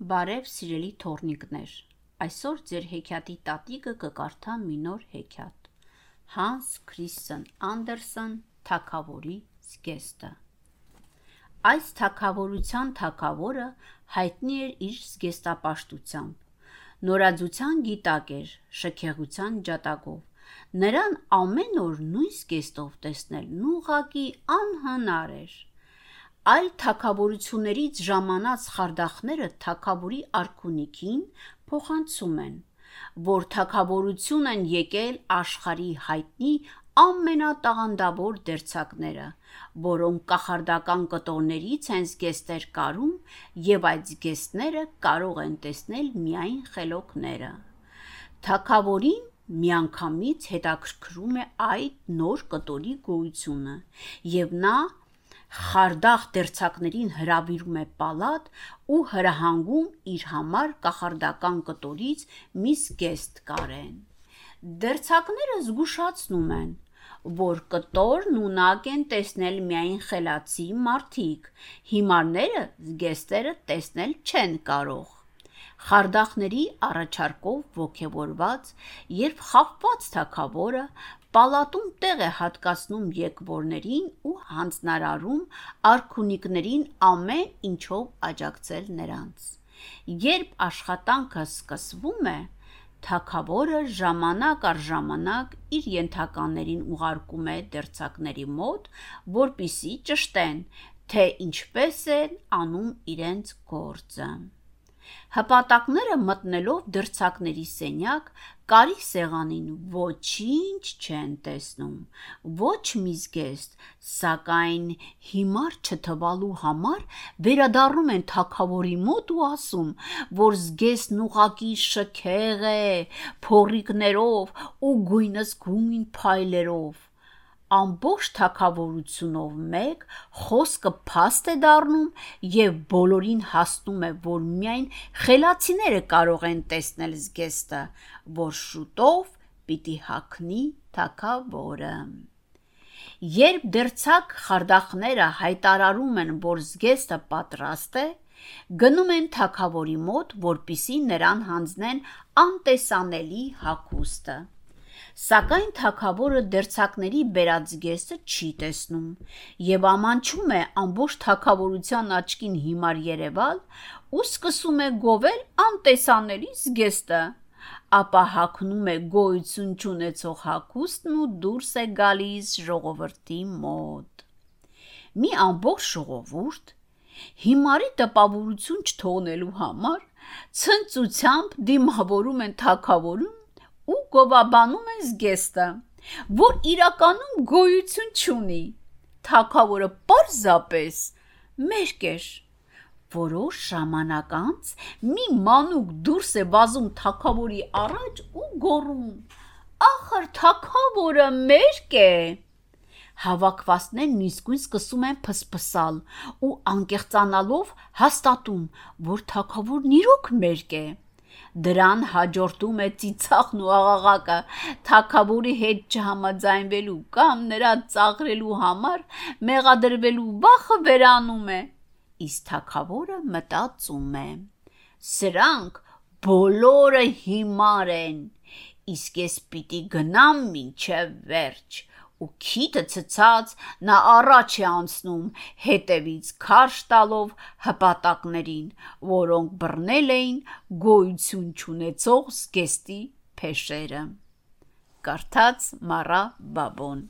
Բարև սիրելի թորնիկներ։ Այսօր ձեր հեքիաթի տատիկը կկարդա մի նոր հեքիաթ։ Հանս Քրիստիան Անդերսեն Թագավորի զգեստը։ Այս թագավորության թագավորը հայտնի էր իր զգեստապաշտությամբ։ Նորաձության գիտակ էր, շքեղության ջատագով։ Նրան ամեն օր նույն զգեստով տեսնել նուղակի անհնար էր այլ թակավորություններից ժամանած խարդախները թակավորի արքունիքին փոխանցում են, որ թակավորություն են եկել աշխարի հայտնի ամենատաղանդավոր դերձակները, որոնք կախարդական կտորներից են զգեստեր կարում եւ այդ զգեստները կարող են տեսնել միայն խելոքները։ Թակավորին միանգամից հետաքրքրում է այդ նոր կտորի գոյությունը, եւ նա խարդախ դերցակներին հրավիրում է պալատ ու հրահանգում իր համար կախարդական կտորից մի զգեստ կարեն։ Դերցակները զգուշացնում են, որ կտորն ունակ են տեսնել միայն խելացի մարդիկ, հիմարները զգեստերը տեսնել չեն կարող։ Խարդախների առաջարկով ողքեվորված, երբ խաղված թակավորը պալատում տեղ է հատկացնում եկվորներին ու հանձնարարում արքունիկներին ամեն ինչով աջակցել նրանց։ Երբ աշխատանքը սկսվում է, թագավորը ժամանակ առ ժամանակ իր ենթականերին ուղարկում է դերձակների մոտ, որպիսի ճշտեն, թե ինչպես են անում իրենց գործը։ Հպատակները մտնելով դրցակների սենյակ, կարի սեղանին ոչինչ չեն տեսնում, ոչ մի զգեստ, սակայն հիմար չթվալու համար վերադառնում են թագավորի մոտ ու ասում, որ զգեստն ուղակի շքեղ է, փոռիկներով ու գույնս գույն փայլերով ամբողջ թակավորությունով մեկ խոսքը փաստ է դառնում եւ բոլորին հասնում է, որ միայն խելացիները կարող են տեսնել զգեստը, որ շուտով պիտի հագնի թակավորը։ Երբ դերցակ խարդախները հայտարարում են, որ զգեստը պատրաստ է, գնում են թակավորի մոտ, որpիսի նրան հանձնեն անտեսանելի հագուստը։ Սակայն թակավորը դերցակների բերած զգեստը չի տեսնում եւ ամանչում է ամբողջ թակավորության աչքին հիմար Երևալ ու սկսում է գովել անտեսանելի զգեստը ապա հագնում է գոյություն չունեցող հագուստն ու դուրս է գալիս ժողովրդի մոտ։ Մի ամբողջ ժողովուրդ հիմարի տպավորություն չթողնելու համար ցնծությամբ դիմավորում են թակավորում ու գովաբանում են զգեստը, որ իրականում գոյություն չունի։ Թակավորը պարզապես մերկ էր։ Որոշ ժամանակ անց մի մանուկ դուրս է վազում թակավորի առաջ ու գոռում. «Ախր թակավորը մերկ է»։ Հավաքվածներն իսկույն սկսում են փսփսալ ու անկեղծանալով հաստատում, որ թակավորն իրոք մերկ է։ Դրան հաջորդում է ծիծաղն ու աղաղակը, թակավորի հետ չհամաձայնվելու կամ նրա ծաղրելու համար մեղադրվելու վախը վերանում է։ Իսկ թակավորը մտածում է. Սրանք բոլորը հիմար են, իսկ ես պիտի գնամ մինչև վերջ ու քիթը ցցած նա առաջ է անցնում հետևից քարշ տալով հպատակներին, որոնք բռնել էին գոյություն չունեցող զգեստի փեշերը։ Կարդաց Մարա Բաբոն